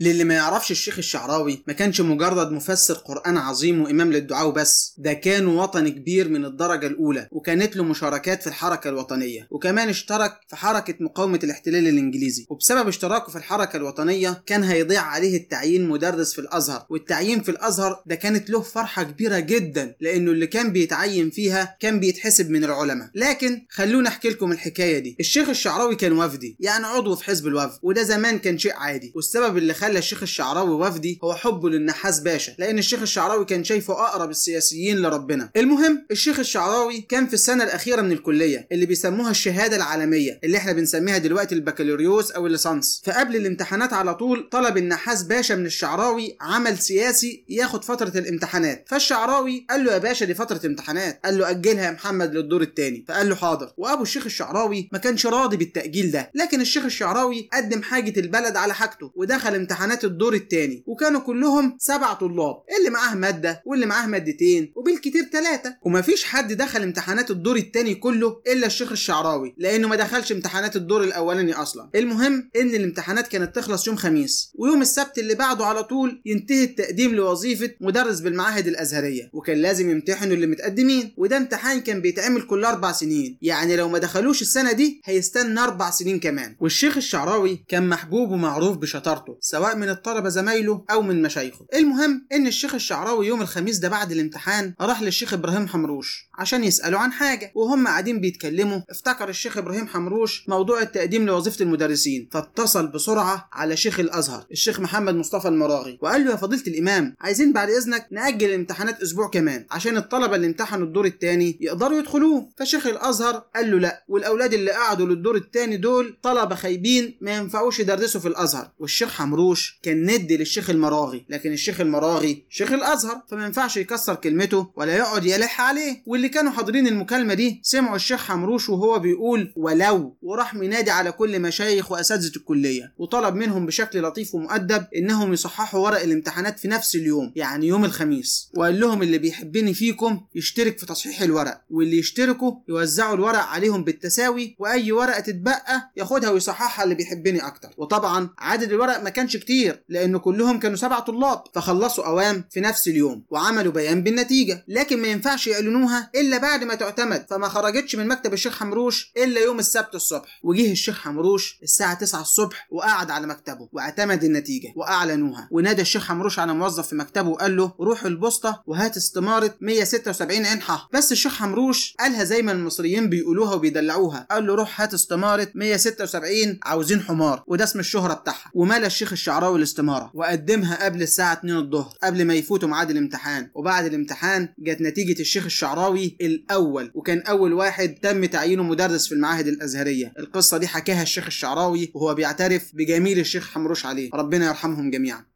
للي ما يعرفش الشيخ الشعراوي ما كانش مجرد مفسر قرآن عظيم وإمام للدعاء وبس. ده كان وطني كبير من الدرجة الأولى وكانت له مشاركات في الحركة الوطنية وكمان اشترك في حركة مقاومة الاحتلال الإنجليزي. وبسبب اشتراكه في الحركة الوطنية كان هيضيع عليه التعيين مدرس في الأزهر. والتعيين في الأزهر ده كانت له فرحة كبيرة جدا لأنه اللي كان بيتعين فيها كان بيتحسب من العلماء. لكن خلونا أحكي لكم الحكاية دي. الشيخ الشعراوي كان وفدي يعني عضو في حزب الوفد وده زمان كان شيء عادي. والسبب اللي خلى الشيخ الشعراوي وفدي هو حبه للنحاس باشا لأن الشيخ الشعراوي كان شايفه أقرب السياسيين لربنا. المهم الشيخ الشعراوي كان في السنة الأخيرة من الكلية اللي بيسموها الشهادة العالمية اللي إحنا بنسميها دلوقتي البكالوريوس أو الليسانس. فقبل الامتحانات على طول طلب النحاس باشا من الشعراوي عمل سياسي ياخد فترة الامتحانات. فالشعراوي قال له يا باشا دي فترة امتحانات. قال له أجلها يا محمد للدور الثاني فقال له حاضر. وأبو الشيخ الشعراوي ما كانش راضي بالتأجيل ده لكن الشيخ الشعراوي قدم حاجة البلد على حاجته ودخل امتحانات الدور الثاني وكانوا كلهم سبع طلاب اللي معاه مادة واللي معاه مادتين وبالكتير ثلاثة ومفيش حد دخل امتحانات الدور الثاني كله إلا الشيخ الشعراوي لأنه ما دخلش امتحانات الدور الأولاني أصلا. المهم إن الامتحانات كانت تخلص يوم خميس ويوم السبت اللي بعده على طول ينتهي التقديم لوظيفة مدرس بالمعاهد الأزهرية وكان لازم يمتحنوا اللي متقدمين وده امتحان كان بيتعمل كل أربع سنين. يعني لو ما دخلوش السنة دي هيستنى أربع سنين كمان. والشيخ الشعراوي كان محبوب ومعروف بشطارته سواء من الطلبه زمايله أو من مشايخه. المهم إن الشيخ الشعراوي يوم الخميس ده بعد الامتحان راح للشيخ إبراهيم حمروش عشان يساله عن حاجة وهم قاعدين بيتكلموا. افتكر الشيخ إبراهيم حمروش موضوع التقديم لوظيفة المدرسين فاتصل بسرعة على شيخ الأزهر الشيخ محمد مصطفى المراغي وقال له يا فضيلة الإمام عايزين بعد إذنك نأجل الامتحانات أسبوع كمان عشان الطلبة اللي امتحنوا الدور الثاني يقدروا يدخلوه. فشيخ الأزهر قال له لا والأولاد اللي قعدوا للدور الثاني دول طلبة خايبين ما ينفعوش يدرسوا في الأزهر والشيخ حمروش كان ند للشيخ المراغي لكن الشيخ المراغي شيخ الأزهر فما ينفعش يكسر كلمته ولا يقعد يلح عليه. واللي كانوا حاضرين المكالمة دي سمعوا الشيخ حمروش وهو بيقول ولو وراح منادي على كل مشايخ وأساتذة الكلية وطلب منهم بشكل لطيف ومؤدب إنهم يصححوا ورق الامتحانات في نفس اليوم يعني يوم الخميس. وقال لهم اللي بيحبني فيكم يشترك في تصحيح الورق واللي يشتركوا يوزعوا الورق عليهم بالتساوي وأي ورقة تتبقى ياخدها ويصححها اللي بيحبني أكتر. وطبعا عدد الورق ما كانش كتير لأن كلهم كانوا سبع طلاب فخلصوا أوام في نفس اليوم وعملوا بيان بالنتيجة لكن ما ينفعش يعلنوها إلا بعد ما تعتمد فما خرجتش من مكتب الشيخ حمروش إلا يوم السبت الصبح. وجه الشيخ حمروش الساعة 9 الصبح وقعد على مكتبه واعتمد النتيجة وأعلنوها. ونادى الشيخ حمروش على موظف في مكتبه وقال له روح البوسطة وهات استمارة 176 عين حه بس الشيخ حمروش قالها زي ما المصريين بيقولوها وبيدلعوها. قال له روح هات استمارة 176 عاوزين حمار وده اسم الشهرة بتاعها. وملى الشيخ الشعراوي الاستمارة وقدمها قبل الساعة 2 الظهر قبل ما يفوتوا ميعاد الامتحان. وبعد الامتحان جت نتيجة الشيخ الشعراوي الأول وكان أول واحد تم تعيينه مدرس في المعاهد الأزهرية. القصة دي حكاها الشيخ الشعراوي وهو بيعترف بجميل الشيخ حمروش عليه. ربنا يرحمهم جميعا.